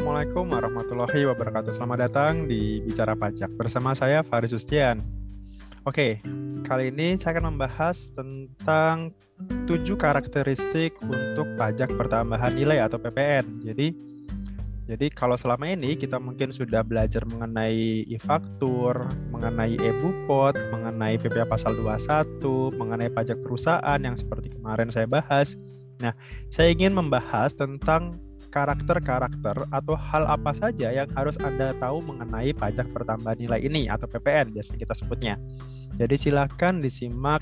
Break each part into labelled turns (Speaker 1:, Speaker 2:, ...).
Speaker 1: Assalamualaikum warahmatullahi wabarakatuh. Selamat datang di Bicara Pajak bersama saya Faris Ustian. Oke, kali ini saya akan membahas tentang tujuh karakteristik untuk pajak pertambahan nilai atau PPN. Jadi, jadi kalau selama ini kita mungkin sudah belajar mengenai e-faktur, mengenai e-bupot, mengenai PPA pasal 21, mengenai pajak perusahaan yang seperti kemarin saya bahas. Nah, saya ingin membahas tentang karakter-karakter atau hal apa saja yang harus Anda tahu mengenai pajak pertambahan nilai ini atau PPN biasanya kita sebutnya. Jadi silakan disimak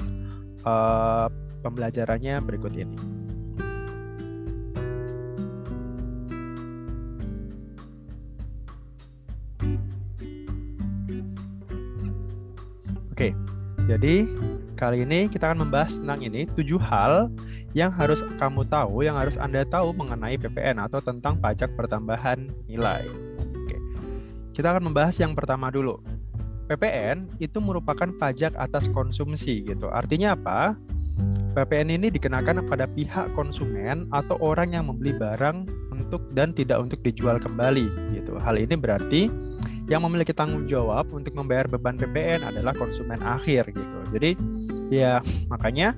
Speaker 1: uh, pembelajarannya berikut ini. Oke, jadi kali ini kita akan membahas tentang ini tujuh hal yang harus kamu tahu, yang harus Anda tahu mengenai PPN atau tentang pajak pertambahan nilai. Oke. Kita akan membahas yang pertama dulu. PPN itu merupakan pajak atas konsumsi gitu. Artinya apa? PPN ini dikenakan pada pihak konsumen atau orang yang membeli barang untuk dan tidak untuk dijual kembali gitu. Hal ini berarti yang memiliki tanggung jawab untuk membayar beban PPN adalah konsumen akhir gitu. Jadi ya makanya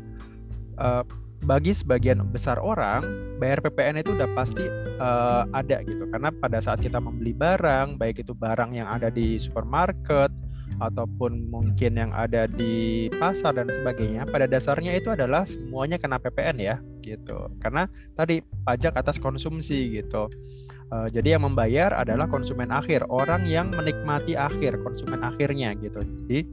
Speaker 1: uh, bagi sebagian besar orang bayar PPN itu udah pasti uh, ada gitu. Karena pada saat kita membeli barang baik itu barang yang ada di supermarket ataupun mungkin yang ada di pasar dan sebagainya pada dasarnya itu adalah semuanya kena PPN ya gitu. Karena tadi pajak atas konsumsi gitu. Uh, jadi yang membayar adalah konsumen akhir orang yang menikmati akhir konsumen akhirnya gitu. Jadi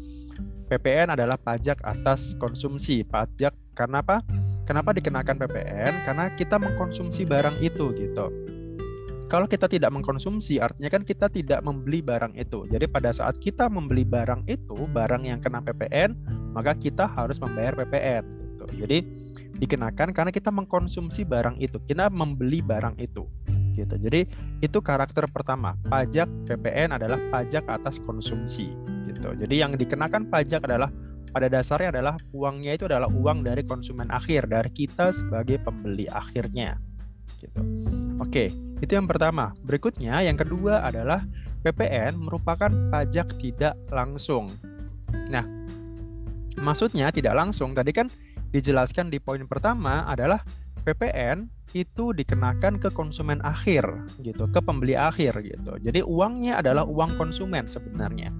Speaker 1: PPN adalah pajak atas konsumsi pajak karena apa Kenapa dikenakan PPN? Karena kita mengkonsumsi barang itu gitu. Kalau kita tidak mengkonsumsi, artinya kan kita tidak membeli barang itu. Jadi pada saat kita membeli barang itu, barang yang kena PPN, maka kita harus membayar PPN. Gitu. Jadi dikenakan karena kita mengkonsumsi barang itu, kita membeli barang itu. Gitu. Jadi itu karakter pertama. Pajak PPN adalah pajak atas konsumsi. Gitu. Jadi yang dikenakan pajak adalah pada dasarnya adalah uangnya itu adalah uang dari konsumen akhir dari kita sebagai pembeli akhirnya gitu. Oke, itu yang pertama. Berikutnya yang kedua adalah PPN merupakan pajak tidak langsung. Nah, maksudnya tidak langsung tadi kan dijelaskan di poin pertama adalah PPN itu dikenakan ke konsumen akhir gitu, ke pembeli akhir gitu. Jadi uangnya adalah uang konsumen sebenarnya.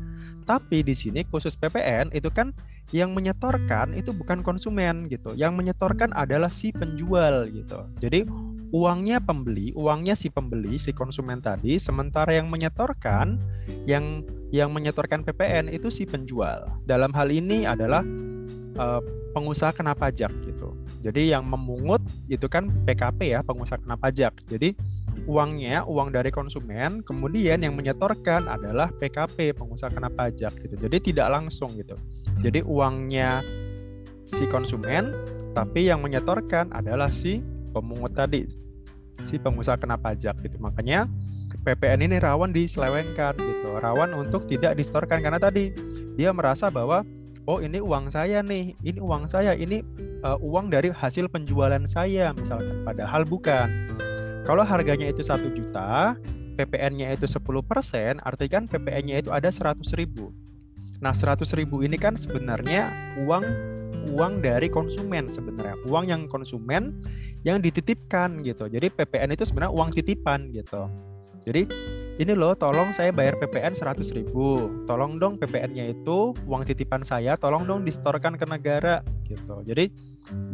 Speaker 1: Tapi di sini khusus PPN itu kan yang menyetorkan itu bukan konsumen gitu. Yang menyetorkan adalah si penjual gitu. Jadi uangnya pembeli, uangnya si pembeli, si konsumen tadi, sementara yang menyetorkan yang yang menyetorkan PPN itu si penjual. Dalam hal ini adalah uh, pengusaha kena pajak gitu. Jadi yang memungut itu kan PKP ya, pengusaha kena pajak. Jadi uangnya uang dari konsumen, kemudian yang menyetorkan adalah PKP pengusaha kena pajak gitu. Jadi tidak langsung gitu. Jadi uangnya si konsumen, tapi yang menyetorkan adalah si pemungut tadi, si pengusaha kena pajak gitu. Makanya PPN ini rawan diselewengkan gitu, rawan untuk tidak disetorkan karena tadi dia merasa bahwa oh ini uang saya nih, ini uang saya, ini uh, uang dari hasil penjualan saya misalkan, padahal bukan. Kalau harganya itu satu juta, PPN-nya itu 10%, artinya kan PPN-nya itu ada 100 ribu. Nah 100 ribu ini kan sebenarnya uang uang dari konsumen sebenarnya. Uang yang konsumen yang dititipkan gitu. Jadi PPN itu sebenarnya uang titipan gitu. Jadi ini loh tolong saya bayar PPN 100 ribu. Tolong dong PPN-nya itu uang titipan saya tolong dong distorkan ke negara gitu. Jadi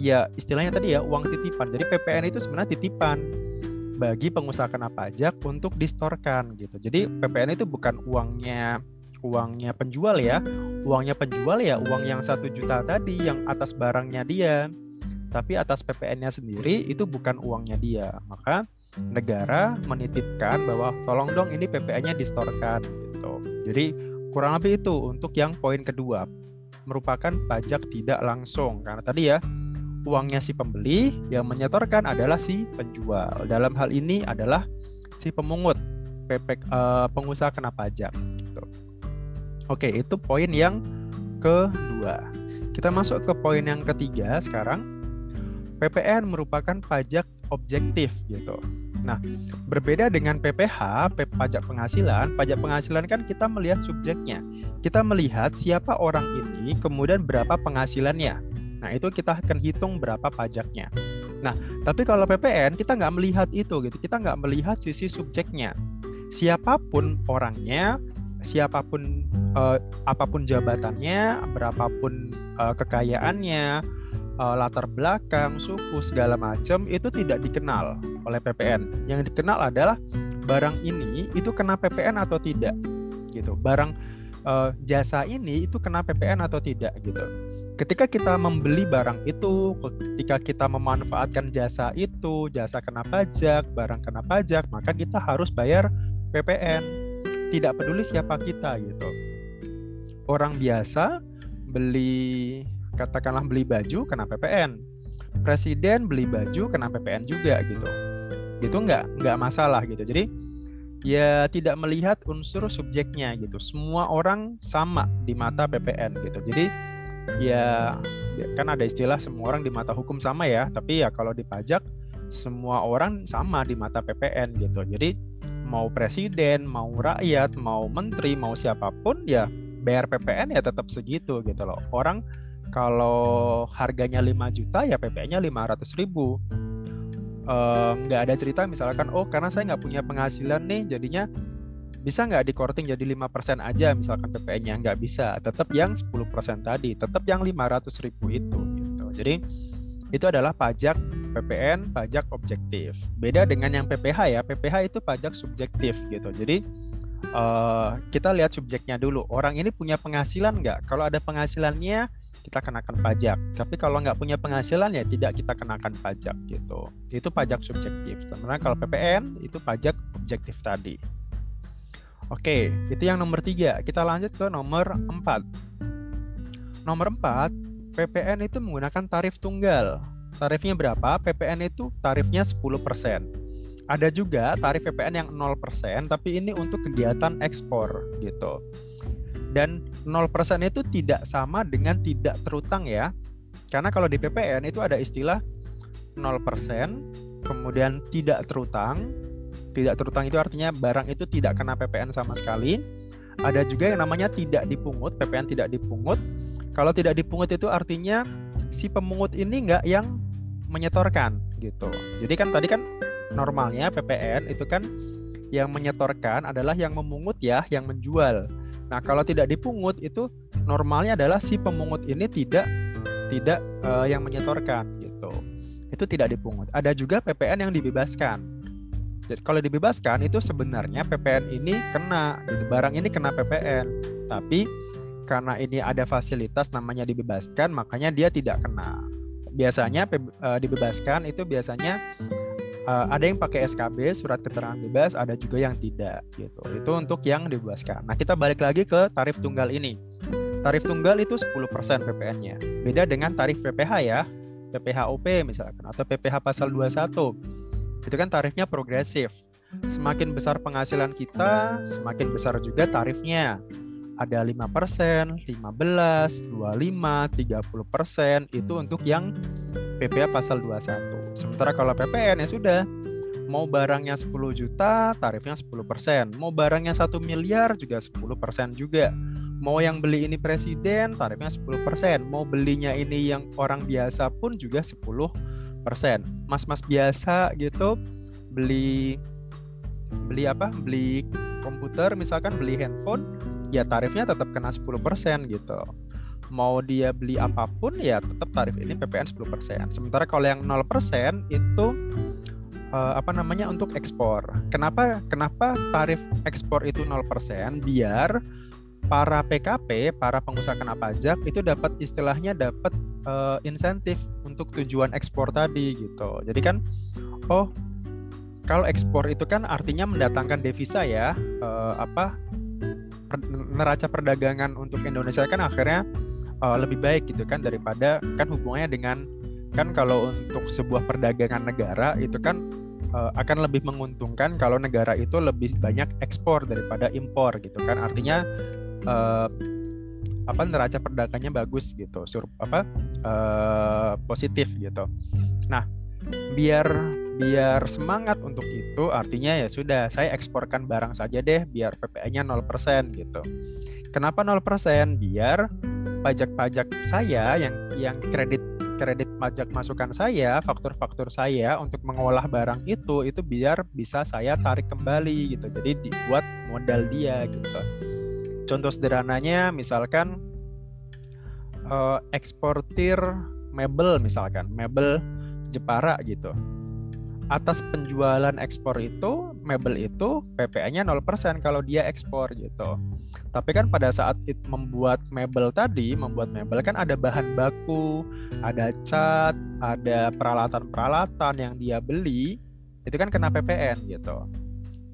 Speaker 1: ya istilahnya tadi ya uang titipan. Jadi PPN itu sebenarnya titipan bagi pengusaha kena pajak untuk distorkan gitu. Jadi PPN itu bukan uangnya uangnya penjual ya. Uangnya penjual ya uang yang satu juta tadi yang atas barangnya dia. Tapi atas PPN-nya sendiri itu bukan uangnya dia. Maka negara menitipkan bahwa tolong dong ini PPN-nya distorkan gitu. Jadi kurang lebih itu untuk yang poin kedua merupakan pajak tidak langsung karena tadi ya uangnya si pembeli, yang menyetorkan adalah si penjual. Dalam hal ini adalah si pemungut, pepek uh, pengusaha kena pajak. Gitu. Oke, itu poin yang kedua. Kita masuk ke poin yang ketiga sekarang. PPN merupakan pajak objektif gitu. Nah, berbeda dengan PPH, pajak penghasilan, pajak penghasilan kan kita melihat subjeknya. Kita melihat siapa orang ini, kemudian berapa penghasilannya. Nah, itu kita akan hitung berapa pajaknya. Nah, tapi kalau PPN kita nggak melihat itu gitu. Kita nggak melihat sisi subjeknya. Siapa pun orangnya, siapa pun uh, apa pun jabatannya, berapapun uh, kekayaannya, uh, latar belakang, suku segala macam itu tidak dikenal oleh PPN. Yang dikenal adalah barang ini itu kena PPN atau tidak gitu. Barang jasa ini itu kena PPN atau tidak gitu. Ketika kita membeli barang itu, ketika kita memanfaatkan jasa itu, jasa kena pajak, barang kena pajak, maka kita harus bayar PPN. Tidak peduli siapa kita gitu. Orang biasa beli katakanlah beli baju kena PPN presiden beli baju kena PPN juga gitu. Itu nggak? Nggak masalah gitu. Jadi ya tidak melihat unsur subjeknya gitu. Semua orang sama di mata PPN gitu. Jadi ya, ya kan ada istilah semua orang di mata hukum sama ya tapi ya kalau di pajak semua orang sama di mata PPN gitu. Jadi mau presiden mau rakyat mau menteri mau siapa pun ya bayar PPN ya tetap segitu gitu loh. Orang kalau harganya 5 juta ya PPN-nya 500 ribu. Nggak uh, ada cerita misalkan oh karena saya nggak punya penghasilan nih jadinya bisa nggak di korting jadi 5% aja misalkan PPN-nya nggak bisa tetap yang 10% tadi tetap yang 500 ribu itu gitu jadi itu adalah pajak PPN pajak objektif beda dengan yang PPH ya PPH itu pajak subjektif gitu jadi uh, kita lihat subjeknya dulu orang ini punya penghasilan nggak kalau ada penghasilannya kita kenakan pajak. Tapi kalau nggak punya penghasilan ya tidak kita kenakan pajak gitu. Itu pajak subjektif. Sebenarnya kalau PPN itu pajak objektif tadi. Oke, itu yang nomor tiga. Kita lanjut ke nomor empat. Nomor empat, PPN itu menggunakan tarif tunggal. Tarifnya berapa? PPN itu tarifnya 10%. Ada juga tarif PPN yang 0%, tapi ini untuk kegiatan ekspor gitu dan 0% itu tidak sama dengan tidak terutang ya. Karena kalau di PPN itu ada istilah 0%, kemudian tidak terutang. Tidak terutang itu artinya barang itu tidak kena PPN sama sekali. Ada juga yang namanya tidak dipungut, PPN tidak dipungut. Kalau tidak dipungut itu artinya si pemungut ini nggak yang menyetorkan gitu. Jadi kan tadi kan normalnya PPN itu kan yang menyetorkan adalah yang memungut ya, yang menjual. Nah, kalau tidak dipungut itu normalnya adalah si pemungut ini tidak tidak uh, yang menyetorkan gitu. Itu tidak dipungut. Ada juga PPN yang dibebaskan. Jadi kalau dibebaskan itu sebenarnya PPN ini kena gitu. Barang ini kena PPN. Tapi karena ini ada fasilitas namanya dibebaskan, makanya dia tidak kena. Biasanya uh, dibebaskan itu biasanya uh, ada yang pakai SKB surat keterangan bebas ada juga yang tidak gitu itu untuk yang dibebaskan nah kita balik lagi ke tarif tunggal ini tarif tunggal itu 10% PPN-nya beda dengan tarif PPH ya PPH OP misalkan atau PPH pasal 21 itu kan tarifnya progresif semakin besar penghasilan kita semakin besar juga tarifnya ada 5%, 15, 25, 30% itu untuk yang PPH pasal 21. Sementara kalau PPN ya sudah mau barangnya 10 juta tarifnya 10%, mau barangnya 1 miliar juga 10% juga. Mau yang beli ini presiden tarifnya 10%, mau belinya ini yang orang biasa pun juga 10%. Mas-mas biasa gitu beli beli apa? Beli komputer misalkan beli handphone ya tarifnya tetap kena 10% gitu mau dia beli apa pun ya tetap tarif ini PPN 10%. Sementara kalau yang 0% itu uh, apa namanya untuk ekspor. Kenapa kenapa tarif ekspor itu 0%? Biar para PKP, para pengusaha kena pajak itu dapat istilahnya dapat uh, insentif untuk tujuan ekspor tadi gitu. Jadi kan oh kalau ekspor itu kan artinya mendatangkan devisa ya, uh, apa neraca perdagangan untuk Indonesia kan akhirnya uh, lebih baik gitu kan daripada kan hubungannya dengan kan kalau untuk sebuah perdagangan negara itu kan akan lebih menguntungkan kalau negara itu lebih banyak ekspor daripada impor gitu kan artinya uh, apa neraca perdagangnya bagus gitu sur apa uh, positif gitu nah biar biar semangat untuk itu artinya ya sudah saya eksporkan barang saja deh biar PPN-nya 0% gitu. Kenapa 0%? Biar pajak-pajak saya yang yang kredit kredit pajak masukan saya, faktur-faktur saya untuk mengolah barang itu itu biar bisa saya tarik kembali gitu. Jadi dibuat modal dia gitu. Contoh sederhananya misalkan uh, eksportir mebel misalkan, mebel Jepara gitu atas penjualan ekspor itu mebel itu PPN-nya 0% kalau dia ekspor gitu. Tapi kan pada saat it membuat mebel tadi, membuat mebel kan ada bahan baku, ada cat, ada peralatan-peralatan yang dia beli, itu kan kena PPN gitu.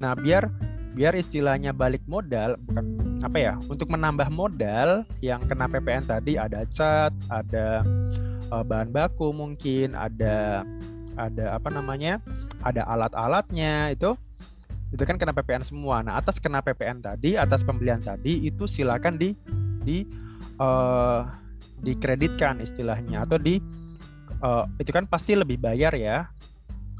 Speaker 1: Nah, biar biar istilahnya balik modal bukan apa ya, untuk menambah modal yang kena PPN tadi ada cat, ada uh, bahan baku mungkin, ada ada apa namanya ada alat-alatnya itu itu kan kena PPN semua. Nah atas kena PPN tadi, atas pembelian tadi itu silakan di di uh, dikreditkan istilahnya atau di uh, itu kan pasti lebih bayar ya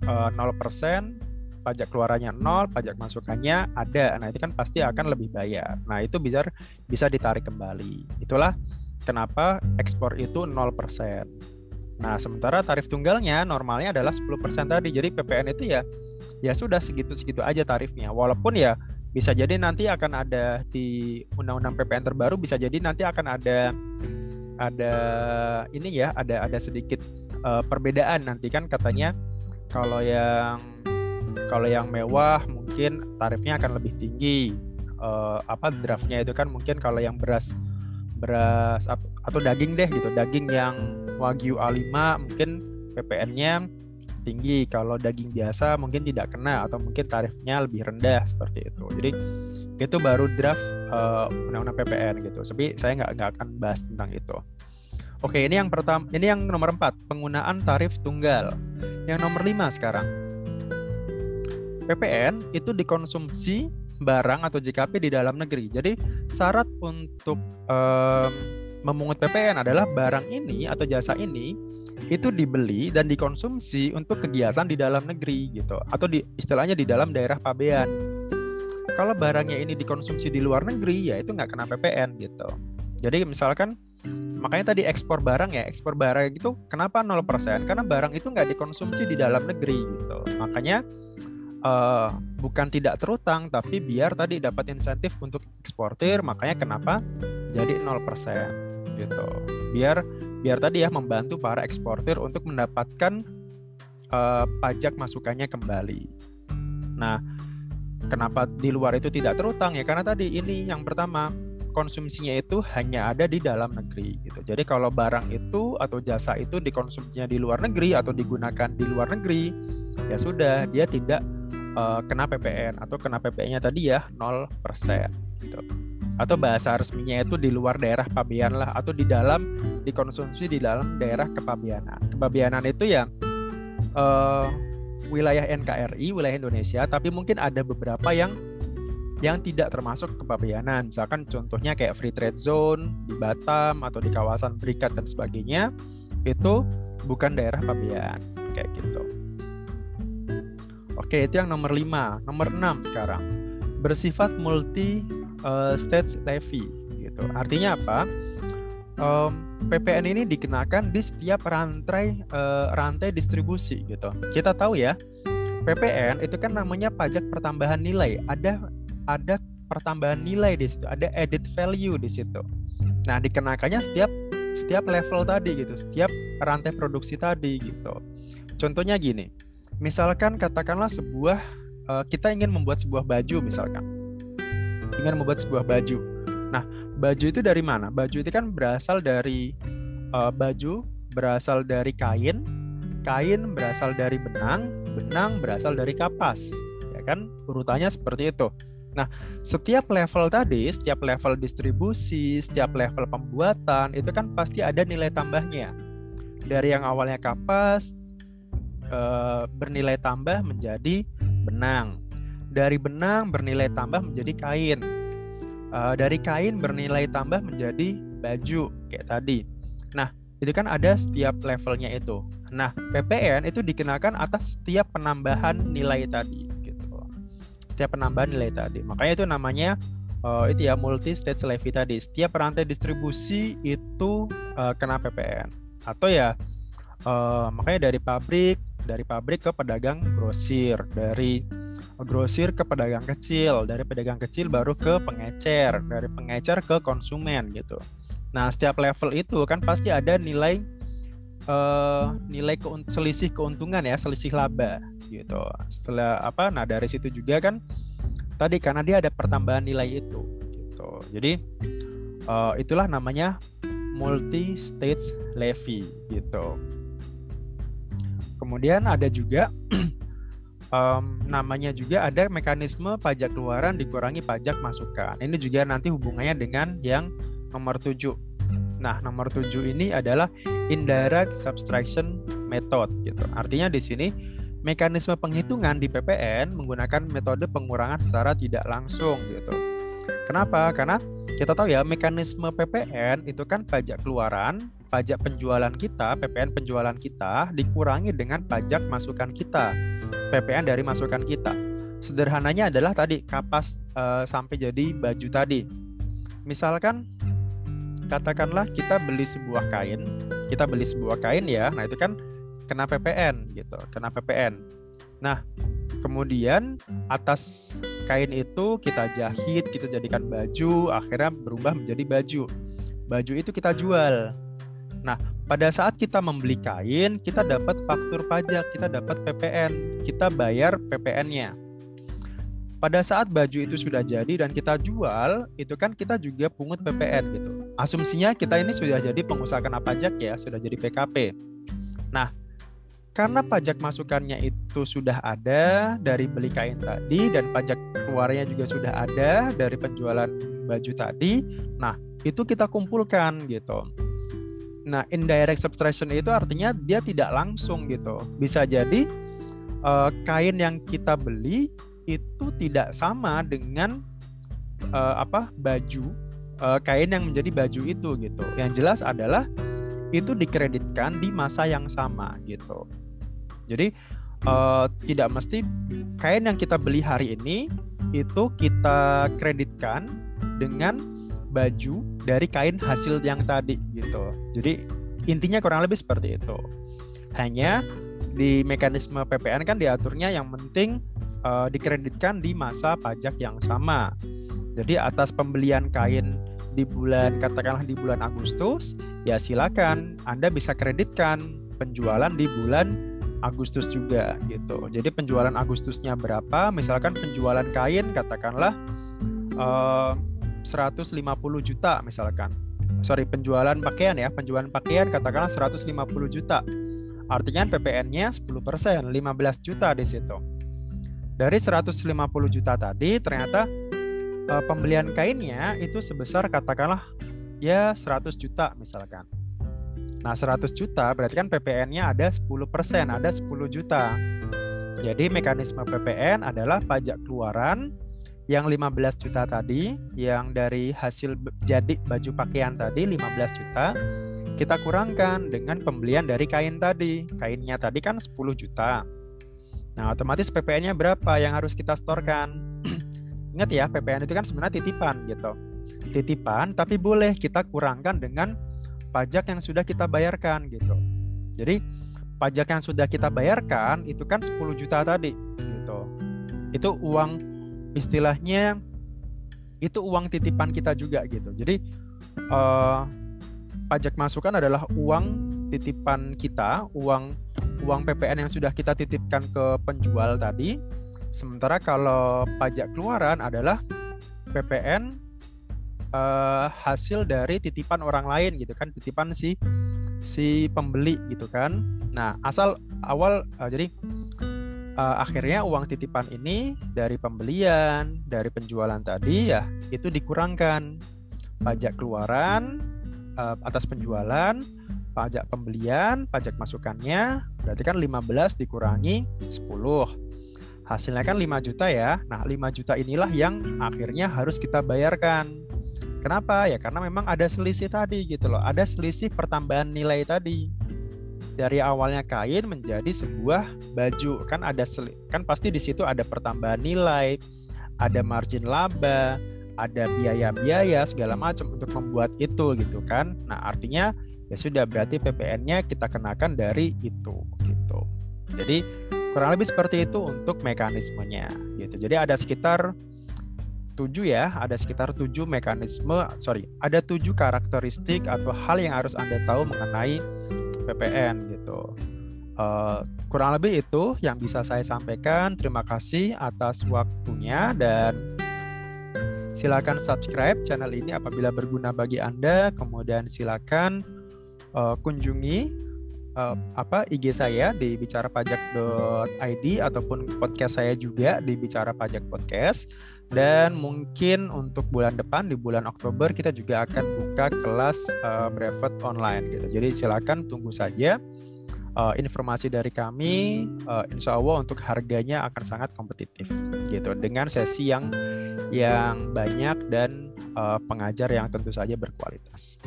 Speaker 1: uh, 0% pajak keluarannya nol, pajak masukannya ada. Nah, itu kan pasti akan lebih bayar. Nah, itu bisa bisa ditarik kembali. Itulah kenapa ekspor itu 0%. Nah, sementara tarif tunggalnya normalnya adalah 10% tadi. Jadi PPN itu ya ya sudah segitu-segitu aja tarifnya. Walaupun ya bisa jadi nanti akan ada di undang-undang PPN terbaru bisa jadi nanti akan ada ada ini ya, ada ada sedikit uh, perbedaan nanti kan katanya kalau yang kalau yang mewah mungkin tarifnya akan lebih tinggi. Uh, apa draftnya itu kan mungkin kalau yang beras beras atau daging deh gitu. Daging yang wagyu A5 mungkin PPN-nya tinggi. Kalau daging biasa mungkin tidak kena atau mungkin tarifnya lebih rendah seperti itu. Jadi itu baru draft uh, undang-undang PPN gitu. Tapi saya nggak nggak akan bahas tentang itu. Oke ini yang pertama ini yang nomor empat penggunaan tarif tunggal. Yang nomor lima sekarang PPN itu dikonsumsi barang atau JKP di dalam negeri. Jadi syarat untuk um, memungut PPN adalah barang ini atau jasa ini itu dibeli dan dikonsumsi untuk kegiatan di dalam negeri gitu atau di istilahnya di dalam daerah pabean. Kalau barangnya ini dikonsumsi di luar negeri ya itu nggak kena PPN gitu. Jadi misalkan makanya tadi ekspor barang ya ekspor barang itu kenapa 0% karena barang itu nggak dikonsumsi di dalam negeri gitu. Makanya uh, bukan tidak terutang tapi biar tadi dapat insentif untuk eksportir makanya kenapa jadi 0% gitu. Biar biar tadi ya membantu para eksportir untuk mendapatkan uh, pajak masukannya kembali. Nah kenapa di luar itu tidak terutang ya? Karena tadi ini yang pertama konsumsinya itu hanya ada di dalam negeri gitu. Jadi kalau barang itu atau jasa itu dikonsumsinya di luar negeri atau digunakan di luar negeri, ya sudah dia tidak uh, kena PPN atau kena PPN-nya tadi ya 0% gitu. Atau bahasa resminya itu di luar daerah pabean lah atau di dalam dikonsumsi di dalam daerah kepabeanan. Kepabeanan itu ya uh, wilayah NKRI, wilayah Indonesia, tapi mungkin ada beberapa yang yang tidak termasuk kepabeanan. Misalkan contohnya kayak free trade zone di Batam atau di kawasan Berikat dan sebagainya, itu bukan daerah pabean kayak gitu. Oke, itu yang nomor 5. Nomor 6 sekarang. Bersifat multi uh, stage levy gitu. Artinya apa? Um, PPN ini dikenakan di setiap rantai uh, rantai distribusi gitu. Kita tahu ya, PPN itu kan namanya pajak pertambahan nilai. Ada ada pertambahan nilai di situ, ada added value di situ. Nah, dikenakannya setiap setiap level tadi gitu, setiap rantai produksi tadi gitu. Contohnya gini, misalkan katakanlah sebuah uh, kita ingin membuat sebuah baju misalkan. Ingin membuat sebuah baju. Nah baju itu dari mana? Baju itu kan berasal dari uh, baju berasal dari kain kain berasal dari benang benang berasal dari kapas ya kan? Urutannya seperti itu. Nah, setiap level tadi, setiap level distribusi, setiap level pembuatan itu kan pasti ada nilai tambahnya. Dari yang awalnya kapas, e, bernilai tambah menjadi benang. Dari benang bernilai tambah menjadi kain. E, dari kain bernilai tambah menjadi baju kayak tadi. Nah, itu kan ada setiap levelnya itu. Nah, PPN itu dikenakan atas setiap penambahan nilai tadi gitu. Setiap penambahan nilai tadi. Makanya itu namanya uh, itu ya multi stage levy tadi. Setiap rantai distribusi itu uh, kena PPN. Atau ya uh, makanya dari pabrik, dari pabrik ke pedagang grosir, dari grosir ke pedagang kecil, dari pedagang kecil baru ke pengecer, dari pengecer ke konsumen gitu. Nah, setiap level itu kan pasti ada nilai uh, nilai keun selisih keuntungan ya, selisih laba gitu. Setelah apa? Nah, dari situ juga kan tadi karena dia ada pertambahan nilai itu gitu. Jadi uh, itulah namanya multi stage levy gitu. Kemudian ada juga um, namanya juga ada mekanisme pajak keluaran dikurangi pajak masukan. Ini juga nanti hubungannya dengan yang nomor 7 Nah, nomor 7 ini adalah indirect subtraction method gitu. Artinya di sini mekanisme penghitungan di PPN menggunakan metode pengurangan secara tidak langsung gitu. Kenapa? Karena kita tahu ya mekanisme PPN itu kan pajak keluaran, pajak penjualan kita, PPN penjualan kita dikurangi dengan pajak masukan kita, PPN dari masukan kita. Sederhananya adalah tadi kapas uh, sampai jadi baju tadi. Misalkan katakanlah kita beli sebuah kain, kita beli sebuah kain ya, nah itu kan kena PPN gitu, kena PPN. Nah, kemudian atas kain itu kita jahit, kita jadikan baju, akhirnya berubah menjadi baju. Baju itu kita jual. Nah, pada saat kita membeli kain, kita dapat faktur pajak, kita dapat PPN, kita bayar PPN-nya pada saat baju itu sudah jadi dan kita jual, itu kan kita juga pungut PPN gitu. Asumsinya kita ini sudah jadi pengusaha kena pajak ya, sudah jadi PKP. Nah, karena pajak masukannya itu sudah ada dari beli kain tadi dan pajak keluarnya juga sudah ada dari penjualan baju tadi. Nah, itu kita kumpulkan gitu. Nah, indirect subtraction itu artinya dia tidak langsung gitu. Bisa jadi uh, kain yang kita beli itu tidak sama dengan uh, apa baju uh, kain yang menjadi baju itu gitu. Yang jelas adalah itu dikreditkan di masa yang sama gitu. Jadi uh, tidak mesti kain yang kita beli hari ini itu kita kreditkan dengan baju dari kain hasil yang tadi gitu. Jadi intinya kurang lebih seperti itu. Hanya di mekanisme PPN kan diaturnya yang penting uh, dikreditkan di masa pajak yang sama. Jadi atas pembelian kain di bulan katakanlah di bulan Agustus, ya silakan Anda bisa kreditkan penjualan di bulan Agustus juga gitu. Jadi penjualan Agustusnya berapa? Misalkan penjualan kain katakanlah uh, eh, 150 juta misalkan. Sorry, penjualan pakaian ya, penjualan pakaian katakanlah 150 juta. Artinya PPN-nya 10%, 15 juta di situ. Dari 150 juta tadi ternyata uh, pembelian kainnya itu sebesar katakanlah ya 100 juta misalkan. Nah, 100 juta berarti kan PPN-nya ada 10%, ada 10 juta. Jadi mekanisme PPN adalah pajak keluaran yang 15 juta tadi, yang dari hasil jadi baju pakaian tadi 15 juta, kita kurangkan dengan pembelian dari kain tadi. Kainnya tadi kan 10 juta. Nah, otomatis PPN-nya berapa yang harus kita storkan? Ingat ya, PPN itu kan sebenarnya titipan gitu. Titipan, tapi boleh kita kurangkan dengan pajak yang sudah kita bayarkan gitu. Jadi, pajak yang sudah kita bayarkan itu kan 10 juta tadi gitu. Itu uang istilahnya itu uang titipan kita juga gitu. Jadi uh, pajak masukan adalah uang titipan kita, uang uang PPN yang sudah kita titipkan ke penjual tadi. Sementara kalau pajak keluaran adalah PPN uh, eh, hasil dari titipan orang lain gitu kan, titipan si si pembeli gitu kan. Nah, asal awal uh, jadi uh, akhirnya uang titipan ini dari pembelian, dari penjualan tadi ya itu dikurangkan pajak keluaran uh, atas penjualan pajak pembelian, pajak masukannya, berarti kan 15 dikurangi 10. Hasilnya kan 5 juta ya. Nah, 5 juta inilah yang akhirnya harus kita bayarkan. Kenapa? Ya karena memang ada selisih tadi gitu loh. Ada selisih pertambahan nilai tadi. dari awalnya kain menjadi sebuah baju kan ada kan pasti di situ ada pertambahan nilai ada margin laba ada biaya-biaya segala macam untuk membuat itu gitu kan nah artinya ya sudah berarti PPN-nya kita kenakan dari itu gitu jadi kurang lebih seperti itu untuk mekanismenya gitu jadi ada sekitar tujuh ya, ada sekitar tujuh mekanisme, sorry, ada tujuh karakteristik atau hal yang harus Anda tahu mengenai PPN gitu. Uh, kurang lebih itu yang bisa saya sampaikan. Terima kasih atas waktunya dan silakan subscribe channel ini apabila berguna bagi Anda. Kemudian silakan uh, kunjungi uh, apa IG saya di bicarapajak.id ataupun podcast saya juga di Bicara Pajak Podcast. Dan mungkin untuk bulan depan di bulan Oktober kita juga akan buka kelas uh, brevet online gitu. Jadi silakan tunggu saja uh, informasi dari kami. Uh, insya Allah untuk harganya akan sangat kompetitif gitu dengan sesi yang yang banyak dan uh, pengajar yang tentu saja berkualitas.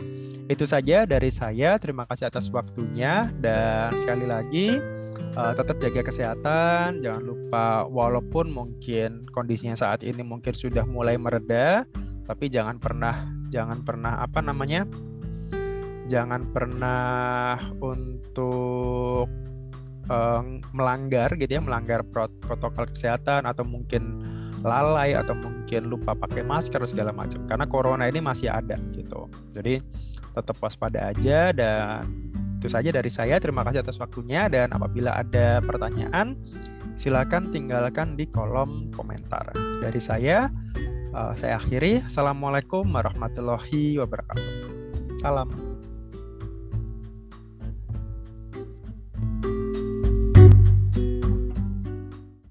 Speaker 1: Itu saja dari saya. Terima kasih atas waktunya dan sekali lagi uh, tetap jaga kesehatan jangan lupa walaupun mungkin kondisinya saat ini mungkin sudah mulai mereda tapi jangan pernah jangan pernah apa namanya jangan pernah untuk uh, melanggar gitu ya melanggar protokol kesehatan atau mungkin lalai atau mungkin lupa pakai masker segala macam karena corona ini masih ada gitu jadi tetap waspada aja dan itu saja dari saya. Terima kasih atas waktunya dan apabila ada pertanyaan silakan tinggalkan di kolom komentar. Dari saya uh, saya akhiri. Assalamualaikum warahmatullahi wabarakatuh. Salam.